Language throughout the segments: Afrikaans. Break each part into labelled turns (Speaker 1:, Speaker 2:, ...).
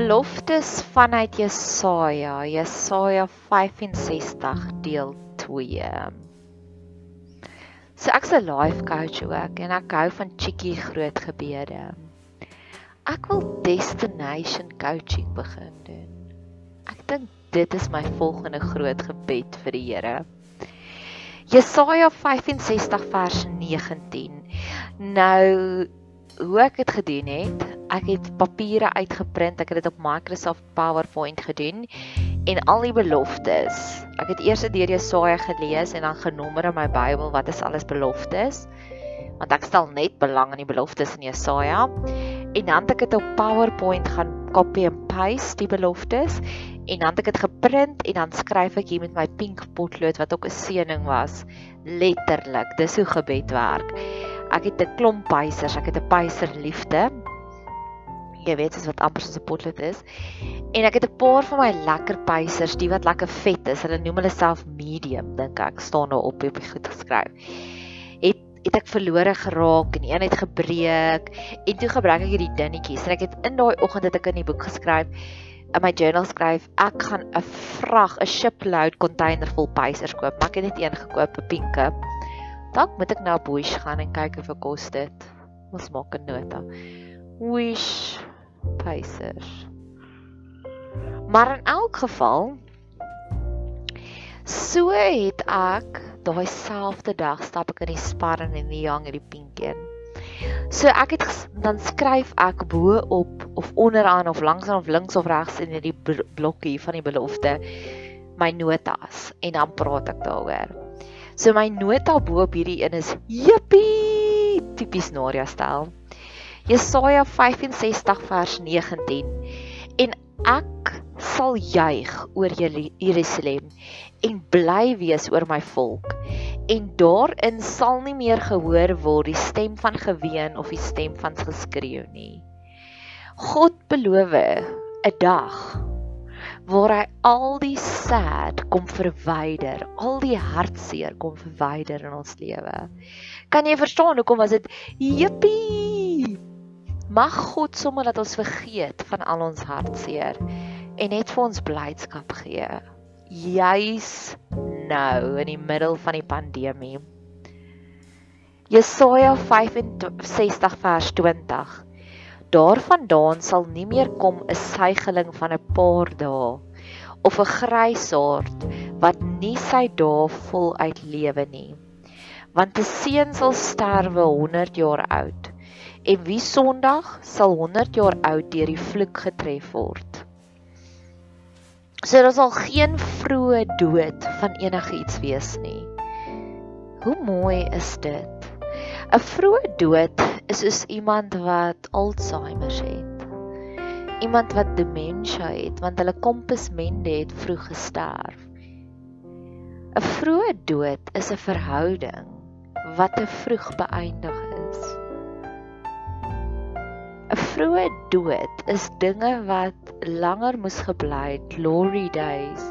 Speaker 1: Beloftes vanuit Jesaja, Jesaja 65 deel 2. So ek's 'n life coach ook en ek hou van cheeky groot gebede. Ek wil destination coaching begin doen. Ek dink dit is my volgende groot gebed vir die Here. Jesaja 65 vers 19. Nou hoe ek dit gedoen het, ek het papiere uitgeprint, ek het dit op Microsoft PowerPoint gedoen en al die beloftes. Ek het eers deur Jesaja gelees en dan genommer in my Bybel wat is alles beloftes. Want ek stel net belang in die beloftes in Jesaja. En dan het ek dit op PowerPoint gaan copy and paste die beloftes en dan het ek dit geprint en dan skryf ek hier met my pink potlood wat ook 'n seëning was letterlik. Dis hoe gebed werk. Ek het 'n klomp pysers, ek het 'n pyser liefde. Jy weet dis wat amper soos 'n potlood is. En ek het 'n paar van my lekker pysers, die wat lekker vet is. Hulle noem hulle self medium, dink ek, staan daar op op die goed geskryf. Het het ek verlore geraak en een het gebreek en toe gebruik ek hierdie dinnetjies. En ek het in daai oggend het ek in die boek geskryf in my journal skryf ek gaan 'n vrag 'n shipload container vol pysers koop maar ek het net een gekoop 'n pinke Dalk moet ek nou op Wish gaan en kyk of ek kos dit. Ons maak 'n nota. Wish Pacers. Maar in elk geval so het ek daai selfde dag stap ek in die spar en in die young en die pink een. So ek het dan skryf ek bo op of onderaan of langs of links of regs in hierdie blokkie van die belofte my notas en dan praat ek daaroor. So my nota bo op hierdie een is jippie tipies Naria stel. Jesaja 65 vers 19. En ek sal juig oor Jerusalem en bly wees oor my volk. En daarin sal nie meer gehoor word die stem van geween of die stem van geskreeu nie. God beloof 'n dag waar hy al die sad kom verwyder, al die hartseer kom verwyder in ons lewe. Kan jy verstaan hoekom was dit jippie? Mag God sommer dat ons vergeet van al ons hartseer en net vir ons blydskap gee. Juis nou in die middel van die pandemie. Jesaja 65 vers 20 Daarvandaan sal nie meer kom 'n suigeling van 'n paar dae of 'n grysaard wat nie sy dae voluit lewe nie. Want 'n seun sal sterwe 100 jaar oud en wie Sondag sal 100 jaar oud deur die vloek getref word. So daar sal geen vroeë dood van enigiets wees nie. Hoe mooi is dit? 'n Vroeë dood is soos iemand wat Alzheimer het. Iemand wat demensie het want hulle kompasmende het vroeg gesterf. 'n Vroeë dood is 'n verhouding wat te vroeg beëindig Vroeë dood is dinge wat langer moes gebly het, glory days,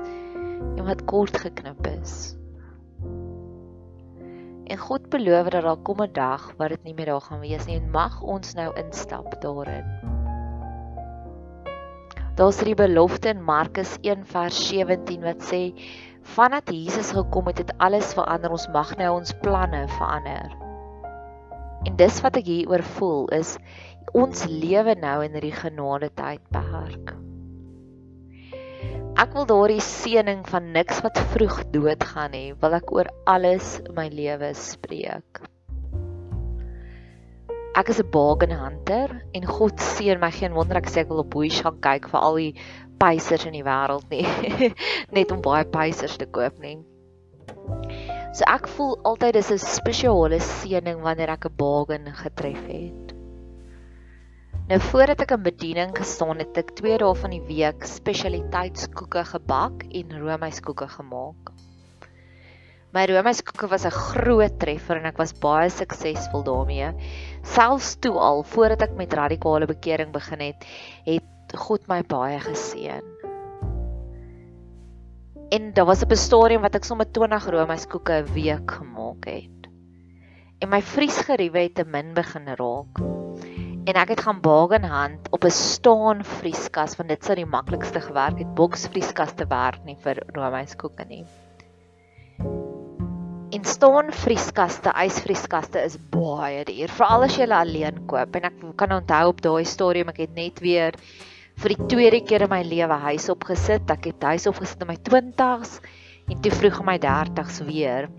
Speaker 1: en wat kort geknip is. En God beloof dat daar kom 'n dag waar dit nie meer daar gaan wees nie en mag ons nou instap daarin. Daar's die belofte in Markus 1 vers 17 wat sê vandat Jesus gekom het, het alles verander. Ons mag nou ons planne verander. En dis wat ek hieroor voel is ons lewe nou in hierdie genade tydperk. Ek wil daardie seëning van niks wat vroeg doodgaan hê, wil ek oor alles in my lewe spreek. Ek is 'n bargain hunter en God seën my geen wonder ek sê ek wil op Bush gaan kyk vir al die pysers in die wêreld nie. Net om baie pysers te koop nie. So ek voel altyd dis 'n spesiale seëning wanneer ek 'n bargain getref het. Nou voordat ek in bediening gestaan het, ek 2 dae van die week spesialiteitskoeke gebak en roomyskoeke gemaak. My roomyskoeke was 'n groot treffer en ek was baie suksesvol daarmee selfs toe al voordat ek met radikale bekering begin het, het God my baie geseën. En daar was 'n stadium wat ek sommer 20 roomyskoeke 'n week gemaak het. En my vriesgeriewe het te min begin raak. En ek het gaan bargain hand op 'n staan vrieskas want dit sou die maklikste gewerk het. Boksvrieskas te werk nie vir roomyskoeke nie. En staan vrieskaste, ysvrieskaste is baie duur, veral as jy hulle alleen koop. En ek kan onthou op daai stadium ek het net weer vir die tweede keer in my lewe huis opgesit. Ek het huis opgesit in my 20s en toe vroeg in my 30s weer.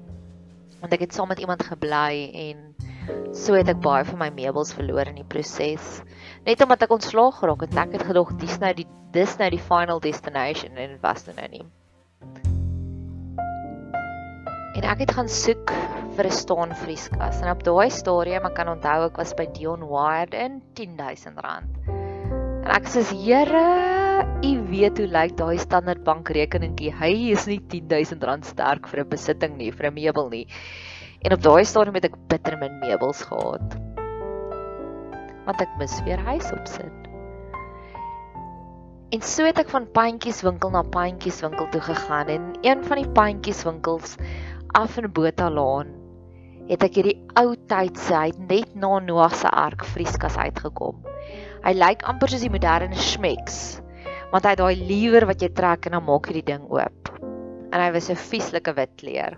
Speaker 1: Want ek het saam met iemand gebly en so het ek baie van my meubels verloor in die proses. Net omdat ek ontslaag geraak het, ek het gedog dis nou die dis nou die final destination en dit was nou nie. En ek het gaan soek vir 'n staan vrieskas. En op daai stadium, ek kan onthou ek was by Dion Wired in R10000. En ek sê, "Here, u weet hoe lyk daai Standard Bank rekeningkie. Hy is nie R10000 sterk vir 'n besitting nie, vir 'n meubel nie." En op daai stadium het ek bitter min meubels gehad. Want ek mis weer huis opsit. En so het ek van pandjieswinkel na pandjieswinkel toe gegaan en een van die pandjieswinkels af in Botalaan het ek hierdie ou tydse hy net na Noag se ark vrieskas uitgekom. Hy lyk amper soos die moderne Schmecks, want hy het daai lewer wat jy trek en dan maak jy die ding oop. En hy was 'n vieslike wit kleur.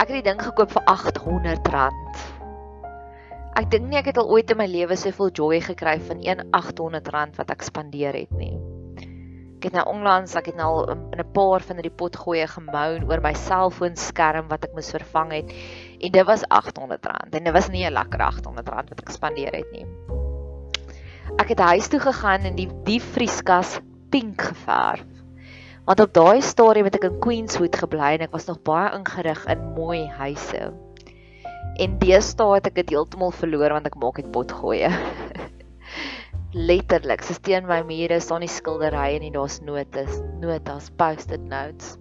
Speaker 1: Ek het die ding gekoop vir R800. Ek dink nie ek het al ooit in my lewe soveel joy gekry van 1 R800 wat ek spandeer het nie. Ek het nou onlangs, ek het nou al in 'n paar van die potgoeie gemoun oor my selfoonskerm wat ek moes vervang het en dit was R800 en dit was nie 'n lekker R800 wat ek spandeer het nie. Ek het huis toe gegaan en die die vrieskas pink geverf. Want op daai stadium het ek in Queenswood gebly en ek was nog baie ingerig in mooi huise. En deesdae het ek dit heeltemal verloor want ek maak net potgoeie. letterlik so teen my mure staan die skilderye en daar's notas notas post-it notes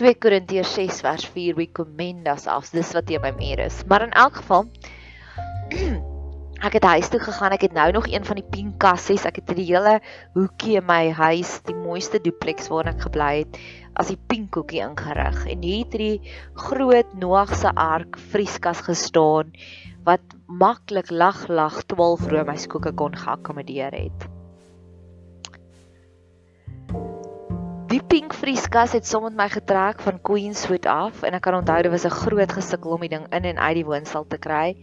Speaker 1: 2 Korintiërs 6 vers 4 we commend us as dis wat teen my mure is maar in elk geval ek het huis toe gegaan ek het nou nog een van die pink kassies ek het die hele hoekie in my huis die mooiste duplex waarin ek gebly het as die pink hoekie ingerig en hier het die groot Noag se ark vrieskas gestaan wat maklik lag lag 12 roomyskoeke kon geakkommodeer het. Die pink vrieskas het saam met my getrek van Queenswood af en ek kan onthou dit was 'n groot gesukkel om die ding in en uit die woonstel te kry.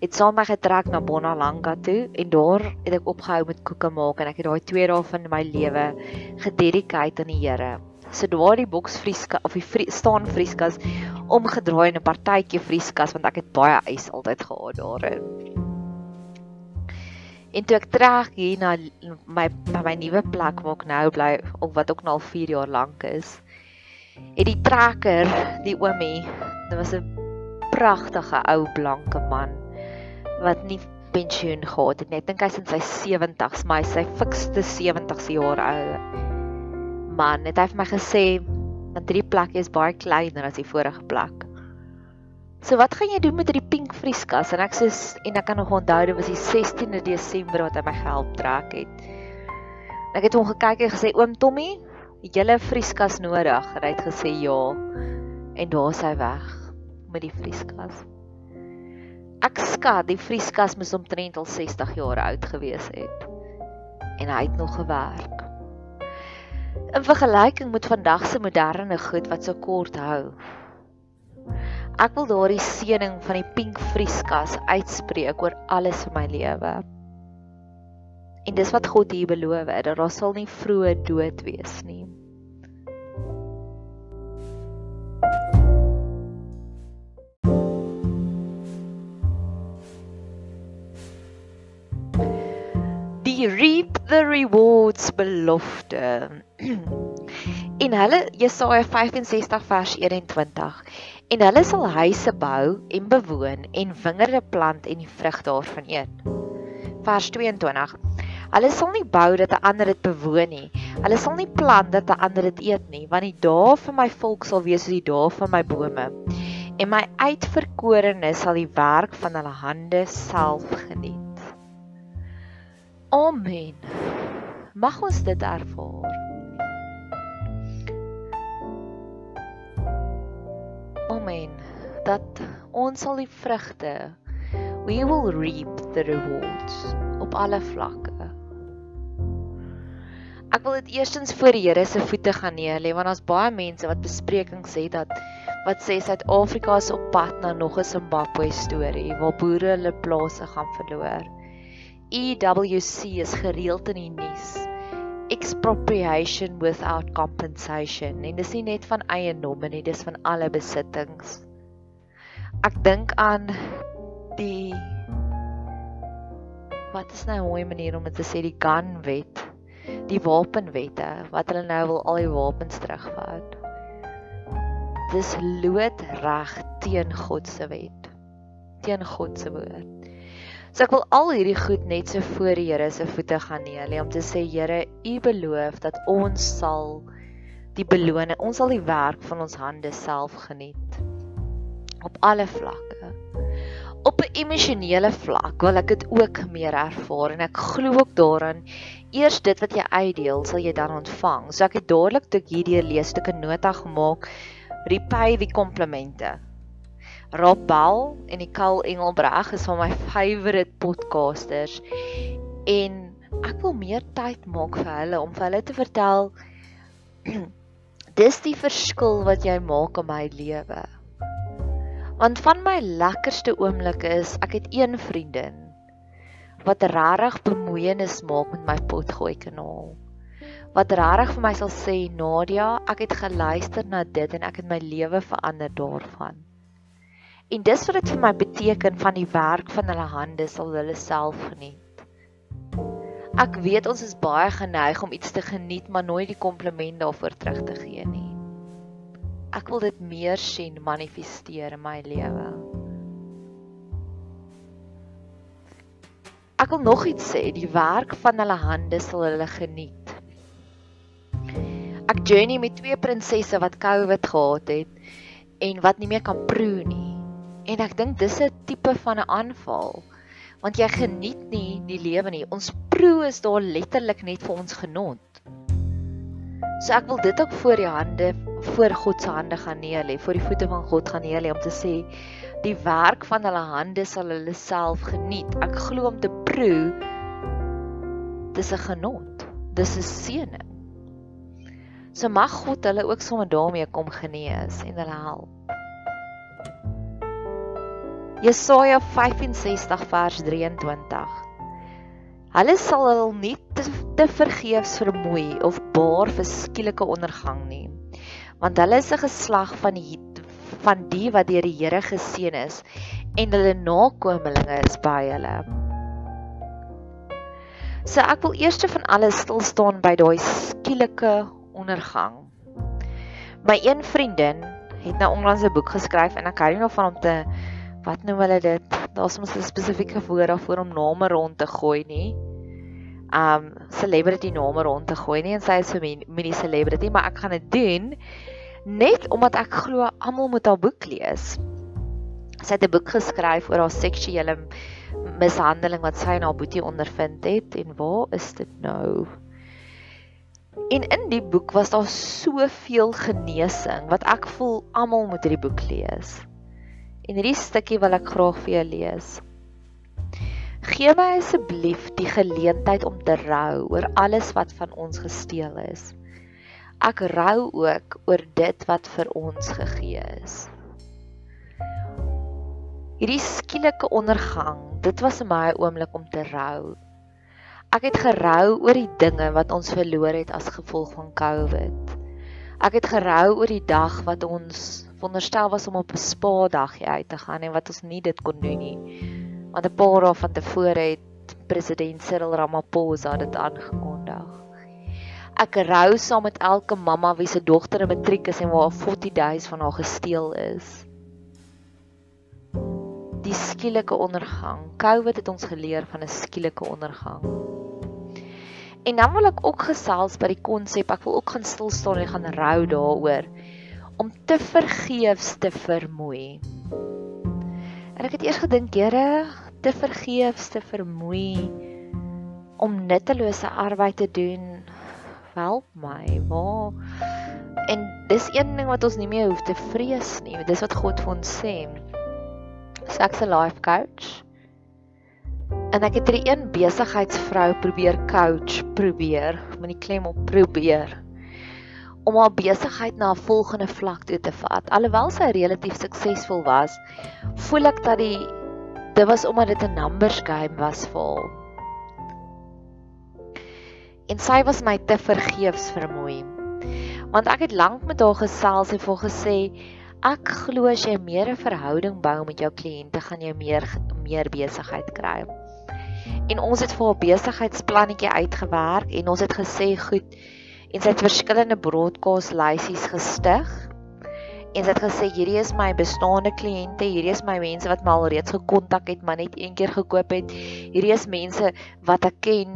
Speaker 1: Het saam met my getrek na Bonalanga toe en daar het ek opgehou met koeke maak en ek het daai 2 dae van my lewe gededicate aan die Here so daardie boks vrieskas of die vrie, staan vrieskas omgedraai in 'n partytjie vrieskas want ek het baie ys altyd gehad daarin. En toe ek trek hier na my by my nuwe plek waar ek nou bly of wat ook nou al 4 jaar lank is, het die trekker, die oomie, dit was 'n pragtige ou blanke man wat nie pensioen gehad het nie. Ek dink hy's in sy 70's, maar hy sy fikste 70's jaar oud man het hy vir my gesê Want hierdie plek is baie kleiner as die vorige plek. So wat gaan jy doen met hierdie pink vrieskas? En ek sê en ek kan nog onthou dit was die 16de Desember wat hy my gehelp trek het. En ek het hom gekyk en gesê oom Tommy, het jy 'n vrieskas nodig? En hy het gesê ja. En daar is hy weg met die vrieskas. Ek skat die vrieskas moes omtrent al 60 jaar oud gewees het. En hy het nog gewerk. In vergelyking met vandag se moderne goed wat so kort hou. Ek wil daardie seëning van die pink vrieskas uitspreek oor alles in my lewe. En dis wat God hier beloof, dat daar sal nie vroeë dood wees nie. Die reap the rewards belofte. En hulle Jesaja 65 vers 21 en hulle sal huise bou en bewoon en wingerde plant en die vrug daarvan eet. Vers 22 Hulle sal nie bou dat 'n ander dit bewoon nie. Hulle sal nie plant dat 'n ander dit eet nie, want die dae van my volk sal wees soos die dae van my bome. En my uitverkorenes sal die werk van hulle hande self geniet. Amen. Mag ons dit ervaar. Amen. Dat ons sal die vrugte we will reap the rewards op alle vlakke. Ek wil dit eerstens voor die Here se voete gaan neerlê want daar's baie mense wat besprekings sê dat wat sê Suid-Afrika is op pad na nog 'n Zimbabwe storie waar boere hulle plase gaan verloor. EWC is gereeld in die nuus. Expropriation without compensation. En dis nie net van eiendomme nie dis van alle besittings. Ek dink aan die wat is nou 'n mooi manier om dit te sê die gun wet die wapenwette wat hulle nou wil al die wapens terugvat. Dis loodreg teen God se wet teen God se woord So ek wil al hierdie goed net so voor die Here se voete gaan neer lê om te sê Here, U beloof dat ons sal die beloning, ons sal die werk van ons hande self geniet op alle vlakke. Op 'n emosionele vlak wil ek dit ook meer ervaar en ek glo ook daaraan eers dit wat jy uitdeel, sal jy dan ontvang. So ek het dadelik toe hierdie lees 'n nota gemaak, repay die komplimente. Rob Bell en Nicole Engelbreg is van my favourite podcasters en ek wil meer tyd maak vir hulle om vir hulle te vertel dis die verskil wat jy maak in my lewe. Want van my lekkerste oomblikke is ek het een vriendin wat regtig bemoeienis maak met my potgooi kanaal. Wat regtig vir my sal sê Nadia, ek het geluister na dit en ek het my lewe verander daarvan. En dis wat dit vir my beteken van die werk van hulle hande sal hulle self geniet. Ek weet ons is baie geneig om iets te geniet maar nooit die kompliment daarvoor terug te gee nie. Ek wil dit meer sien manifesteer in my lewe. Ek wil nog iets sê, die werk van hulle hande sal hulle geniet. Ek journey met twee prinsesse wat COVID gehad het en wat nie meer kan proe nie. En ek dink dis 'n tipe van 'n aanval. Want jy geniet nie die lewe nie. Ons proe is daar letterlik net vir ons genot. So ek wil dit ook voor die hande voor God se hande gaan neerlê, voor die voete van God gaan neerlê om te sê die werk van hulle hande sal hulle self geniet. Ek glo om te proe dis 'n genot. Dis 'n seëning. So mag God hulle ook sommer daarmee kom genees en hulle help. Jesaja 65 vers 23. Hulle sal hul nie te, te vergeefs vermoei of baar vir skielike ondergang nie. Want hulle is 'n geslag van die van die wat deur die Here geseën is en hulle nakommelinge is by hulle. So ek wil eers van alles stil staan by daai skielike ondergang. My een vriendin het nou onlangs 'n boek geskryf en ek hou nie van om te wat noem hulle dit? Daar's mos 'n spesifieke woord daarvoor om name rond te gooi nie. Um celebrity name rond te gooi nie en sy is 'n mini celebrity, maar ek gaan dit doen. Net omdat ek glo almal moet haar boek lees. Sy het 'n boek geskryf oor haar seksuele mishandeling wat sy en haar boetie ondervind het en waar is dit nou? En in die boek was daar soveel genesing wat ek voel almal moet hierdie boek lees. En hierdie stukkie wil ek graag vir jou lees. Gee my asseblief die geleentheid om te rou oor alles wat van ons gesteel is. Ek rou ook oor dit wat vir ons gegee is. Hierdie skielike ondergang, dit was vir my 'n oomblik om te rou. Ek het gerou oor die dinge wat ons verloor het as gevolg van COVID. Ek het gerou oor die dag wat ons veronderstel was om op 'n spa dagie uit te gaan en wat ons nie dit kon doen nie. Want 'n paar dae van tevore het president Cyril Ramaphosa dit aangekondig. Ek rou saam met elke mamma wie se dogter in matriek is en waar 40 days van haar gesteel is. Die skielike ondergang. COVID het ons geleer van 'n skielike ondergang. En dan wil ek ook gesels by die konsep. Ek wil ook gaan stil staan en gaan rou daaroor om te vergeefs te vermoei. En ek het eers gedink, Here, te vergeefs te vermoei om nuttelose arbeid te doen. Help my, waar En dis een ding wat ons nie meer hoef te vrees nie. Dis wat God vir ons sê. So ek's 'n life coach. En ek het hierdie een besigheidsvrou probeer coach, probeer, met die klem op probeer om haar besigheid na 'n volgende vlak toe te vat. Alhoewel sy relatief suksesvol was, voel ek dat die dit was omdat dit 'n numbers game was vir haar. En sy was my te vergeefs vermoei. Want ek het lank met haar gesels en vir gesê ek glo as jy meer 'n verhouding bou met jou kliënte, gaan jy meer meer besigheid kry. En ons het vir haar besigheidsplannetjie uitgewerk en ons het gesê goed, en sy het verskillende broadcast lysies gestig. En sy het gesê hierdie is my bestaande kliënte, hierdie is my mense wat my al reeds gekontak het, maar net een keer gekoop het. Hierdie is mense wat ek ken.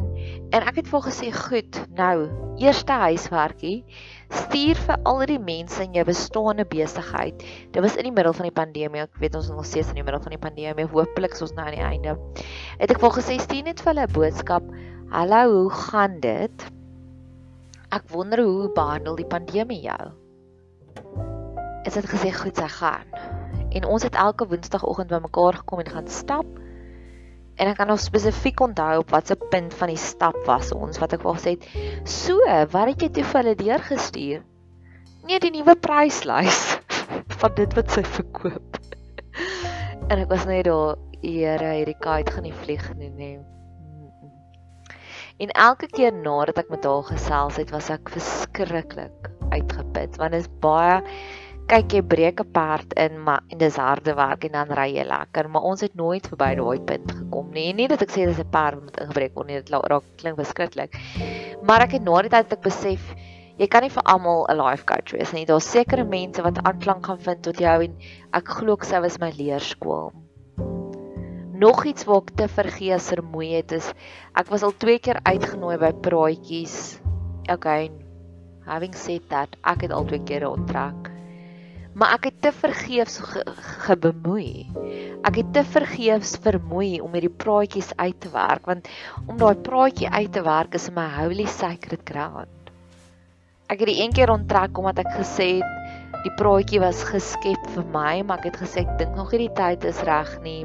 Speaker 1: En ek het vir gesê, "Goed, nou, eerste huiswerkie, stuur vir al die mense in jou bestaande besigheid." Dit was in die middel van die pandemie. Ek weet ons is nog steeds in die middel van die pandemie. Hooplik is ons nou aan die einde. Het ek vir gesê, "Stuur net vir hulle 'n boodskap. Hallo, hoe gaan dit?" Ek wonder hoe behandel die pandemie jou. Is dit gesê goed sy gaan? En ons het elke woensdagoggend bymekaar gekom en gaan stap. En ek kan nog spesifiek onthou op watter punt van die stap was ons wat ek wou sê, "So, wat het jy toe vir hulle deurgestuur?" Nee, die nuwe pryslys van dit wat sy verkoop. en ek was net daar, "Here, hierdie kite gaan nie vlieg nie." nie. En elke keer nadat ek met haar gesels het, was ek verskriklik uitgeput want dit is baie kyk jy breek 'n perd in maar en dis harde werk en dan ry jy lekker, maar ons het nooit verby daai punt gekom nie. Nie dat ek sê dis 'n perd wat ingebreek word nie, dit raak klink verskriklik. Maar ek het na die tyd ek besef jy kan nie vir almal 'n life coach wees nie. Daar's sekere mense wat aanklank gaan vind tot jou en ek glo ek sou was my leerskool nog iets wat ek te vergees vermoei het is ek was al twee keer uitgenooi by praatjies. Okay. Having said that, ek het al twee keer onttrek. Maar ek het te vergeefs ge, gebemoei. Ek het te vergeefs vermoei om hierdie praatjies uit te werk want om daai praatjie uit te werk is my holy sacred ground. Ek het die een keer onttrek omdat ek gesê het die praatjie was geskep vir my, maar ek het gesê ek dink nog hierdie tyd is reg nie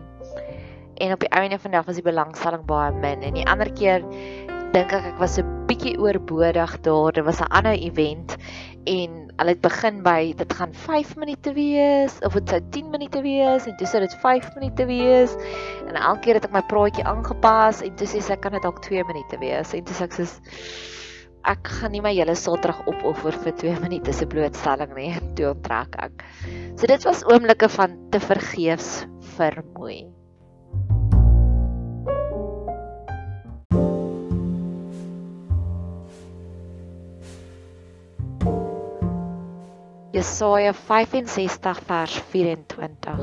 Speaker 1: en op die einde van die dag was die belangstelling baie min en die ander keer dink ek ek was 'n bietjie oorbodig daar. Dit was 'n ander event en hulle het begin by dit gaan 5 minute wees of dit sou 10 minute wees en toe sou dit 5 minute wees en elke keer het ek my praatjie aangepas en toe sê sy kan dit dalk 2 minute wees en toe sê ek sê ek gaan nie my hele Saterdag opoffer vir 2 minute se blootstelling nie toe onttrek ek. So dit was oomblikke van te vergeefs vermoei. Jesaja 65 vers 24.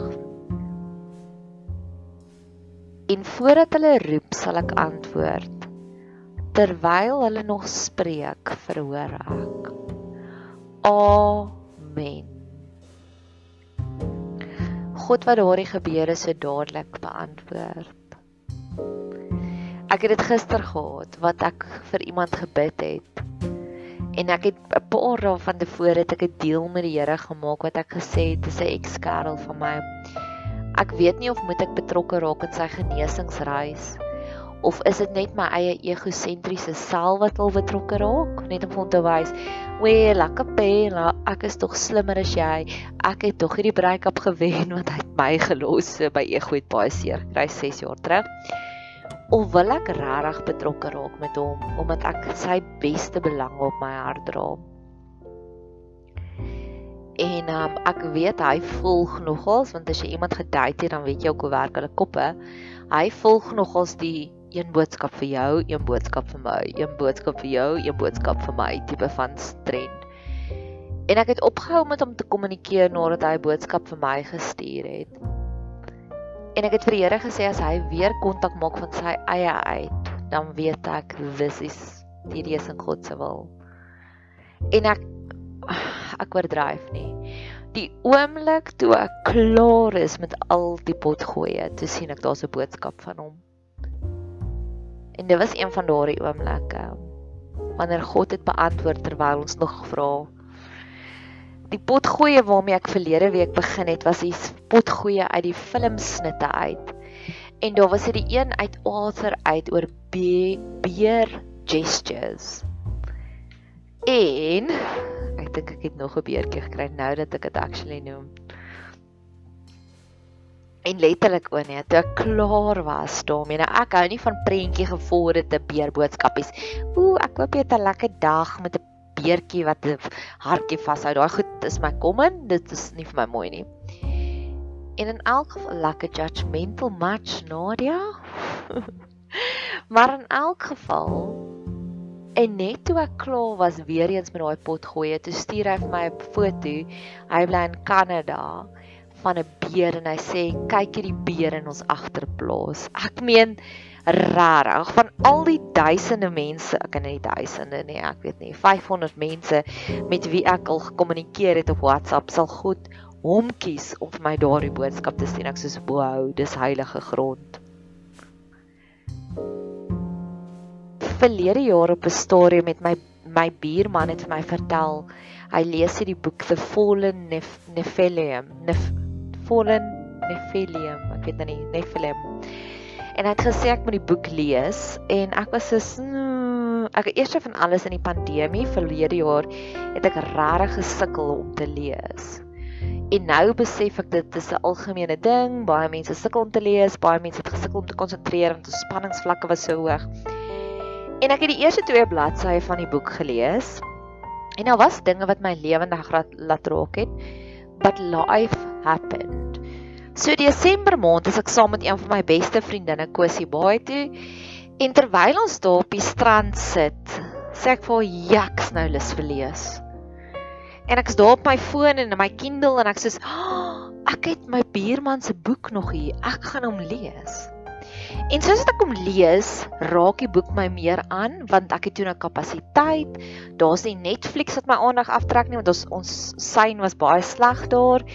Speaker 1: En voordat hulle roep, sal ek antwoord. Terwyl hulle nog spreek, verhoor ek. Amen. God wat daardie gebeure so dadelik beantwoord. Ek het dit gister gehad wat ek vir iemand gebid het. En ek het 'n paar dae van tevore het ek 'n deel met die Here gemaak wat ek gesê het dis 'n ex-kerel van my. Ek weet nie of moet ek betrokke raak in sy genesingsreis of is dit net my eie egosentriese self wat wil betrokke raak net om hom te wys Wee, lekker pela, ek is tog slimmer as jy. Ek het tog hierdie break-up gewen want hy het my gelos by ego het baie seer gekry 6 jaar terug. Of wil ek regtig betrokke raak met hom omdat ek sy beste belang op my hart dra? En um, ek weet hy volg nogals want as jy iemand gedate het dan weet jy ook hoe werk hulle koppe. Hy volg nogals die een boodskap vir jou, een boodskap vir my, een boodskap vir jou, een boodskap vir my tipe van trend. En ek het opgehou met hom te kommunikeer nadat hy 'n boodskap vir my gestuur het. En ek het vir die Here gesê as hy weer kontak maak van sy eie uit, dan weet ek dis is die reis in God se wil. En ek ek oordryf nie. Die oomblik toe ek klaar is met al die potgoeie, toe sien ek daar's 'n boodskap van hom. En dit was een van daardie oomblikke wanneer God het beantwoord terwyl ons nog vra. Die potgoeie waarmee ek verlede week begin het, was die potgoeie uit die filmsnitte uit. En daar was dit die een uit Arthur uit oor beer gestures. En ek dink ek het nog 'n beertjie gekry nou dat ek dit actually noem en letterlik o nee, toe ek klaar was daarmee. Nou ek hou nie van prentjie gevorderde beerboodskapies. Ooh, ek koop net 'n lekker dag met 'n beertjie wat 'n hartjie vashou. Daai goed is my common, dit is nie vir my mooi nie. En in elk geval lekker judgmental match Nadia. maar in elk geval en net toe ek klaar was weer eens met daai pot gooi, toe stuur hy vir my 'n foto. Hy bly in Kanada van 'n beer en hy sê kyk hierdie beer in ons agterplaas. Ek meen rarig van al die duisende mense, ek ken nie duisende nie, ek weet nie, 500 mense met wie ek al gekommunikeer het op WhatsApp sal God hom kies om vir my daardie boodskap te stuur. Ek sê wow, dis heilige grond. Verlede jaar op 'n stadium met my my buurman het vir my vertel hy lees hierdie boek The Fallen Nephilim Nef Fallen Nephilim, ek weet nou nie, Nephilim. En hy het gesê ek moet die boek lees en ek was so mm, ek eers van alles in die pandemie verlede jaar het ek regtig gesukkel om te lees. En nou besef ek dit is 'n algemene ding, baie mense sukkel om te lees, baie mense het gesukkel om te konsentreer want die spanningsvlakke was so hoog. En ek het die eerste twee bladsye van die boek gelees. En daar was dinge wat my lewendig laat raak het. But life happened. So Desember maand is ek saam met een van my beste vriendinne Kosie Baai toe en terwyl ons daar op die strand sit, sê ek vir jaks nou lus vir lees. En ek is daar op my foon en in my Kindle en ek sê oh, ek het my buurman se boek nog hier. Ek gaan hom lees. En soos ek hom lees, raak die boek my meer aan want ek het toe 'n kapasiteit. Daar's nie Netflix wat my aandag aftrek nie want ons ons sein was baie sleg daar.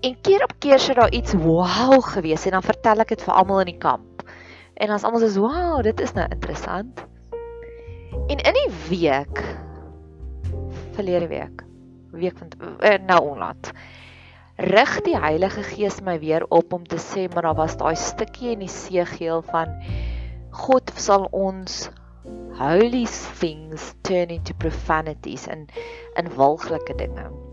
Speaker 1: En keer op keer sit daar iets wow gewees en dan vertel ek dit vir almal in die kamp. En as almal sê wow, dit is nou interessant. En in die week verlede week, week van uh, nou onlaat. Rig die Heilige Gees my weer op om te sê maar daar was daai stukkie in die seegeel van God sal ons holy things turn into profanities en in walglike dinge.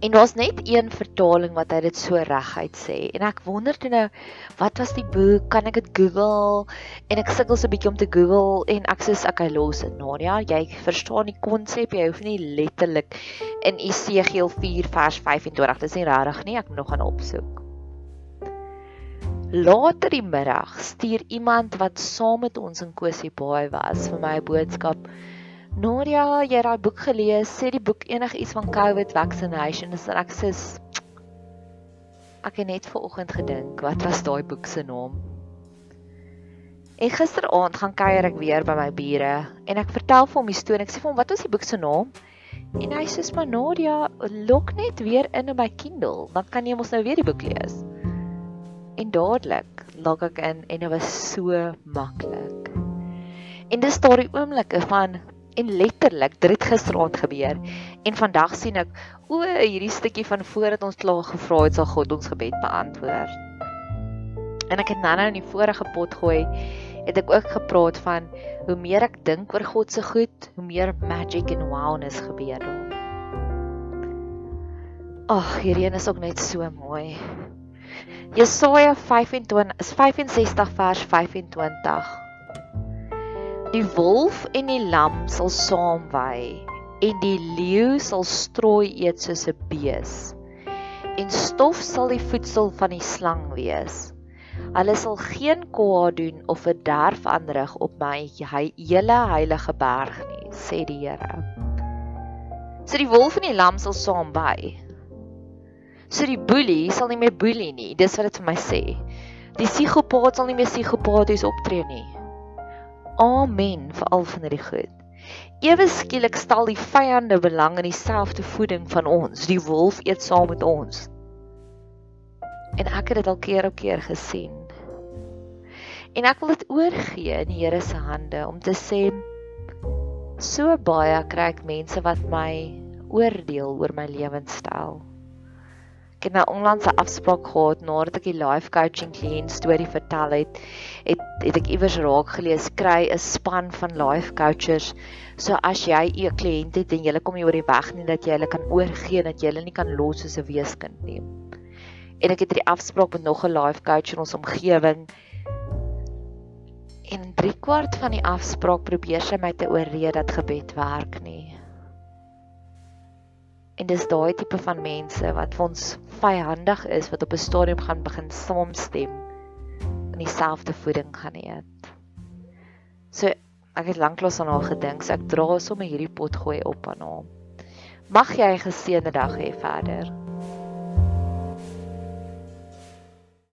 Speaker 1: En daar's net een vertaling wat hy dit so reguit sê. En ek wonder toe nou, wat was die boek? Kan ek dit Google? En ek sukkel so 'n bietjie om te Google en ek sê ek hy los dit. Nadia, jy verstaan die konsep, jy hoef nie letterlik in Esegiel 4 vers 25. Dis nie regtig nie, ek moet nog gaan opsoek. Later die middag stuur iemand wat saam met ons in Kosie Baai was vir my 'n boodskap. Nadia, jy het daai boek gelees, sê die boek enigiets van COVID vaccination, dis ek sê ek het net ver oggend gedink, wat was daai boek se naam? En gisteraand gaan kuier ek weer by my bure en ek vertel vir hom die storie. Ek sê vir hom, "Wat was die boek se naam?" En hy sê maar Nadia, lok net weer in op my Kindle, dan kan jy mos nou weer die boek lees. En dadelik log ek in en dit was so maklik. En dis daardie oomblikke van en letterlik dit het gisteraand gebeur en vandag sien ek o hierdie stukkie van voordat ons klaar gevra het sal God ons gebed beantwoord. En ek het nou-nou in die vorige pot gooi het ek ook gepraat van hoe meer ek dink oor God se goed, hoe meer magic en wowness gebeur daar. Ag, hierdie een is ook net so mooi. Jesaja 25 is 65 vers 25. Die wolf en die lam sal saamwy en die leeu sal strooi eet soos 'n bees. En stof sal die voedsel van die slang wees. Hulle sal geen kwaad doen of verderf aanrig op my hele heilige berg nie, sê die Here. So die wolf en die lam sal saam by. So die boelie sal nie meer boelie nie. Dis wat dit vir my sê. Die psigopaat sal nie meer psigopaties optree nie. Amen vir al van hierdie goed. Ewe skielik stel die vyande belang in dieselfde voeding van ons. Die wolf eet saam met ons. En ek het dit al keer op keer gesien. En ek wil dit oorgee in die Here se hande om te sê so baie kry ek mense wat my oordeel oor my lewenstyl. Ek het nou onlangs 'n afspraak gehad nadat ek die life coaching kliënt storie vertel het, het het ek iewers raak gelees kry 'n span van life coaches. So as jy 'n kliënt het en jy kom nie oor die weg nie dat jy hulle kan oorgee dat jy hulle nie kan los soos 'n weeskind nie en ek het hierdie afspraak met nog 'n life coach in ons omgewing. En 3 kwart van die afspraak probeer sy my te oorreed dat gebed werk nie. En dis daai tipe van mense wat vir ons vyhandig is wat op 'n stadium gaan begin saamstem in dieselfde voeding gaan eet. So ek het lanklaas aan haar gedink, so ek dra sommer hierdie pot gooi op aan haar. Mag jy 'n geseënde dag hê verder.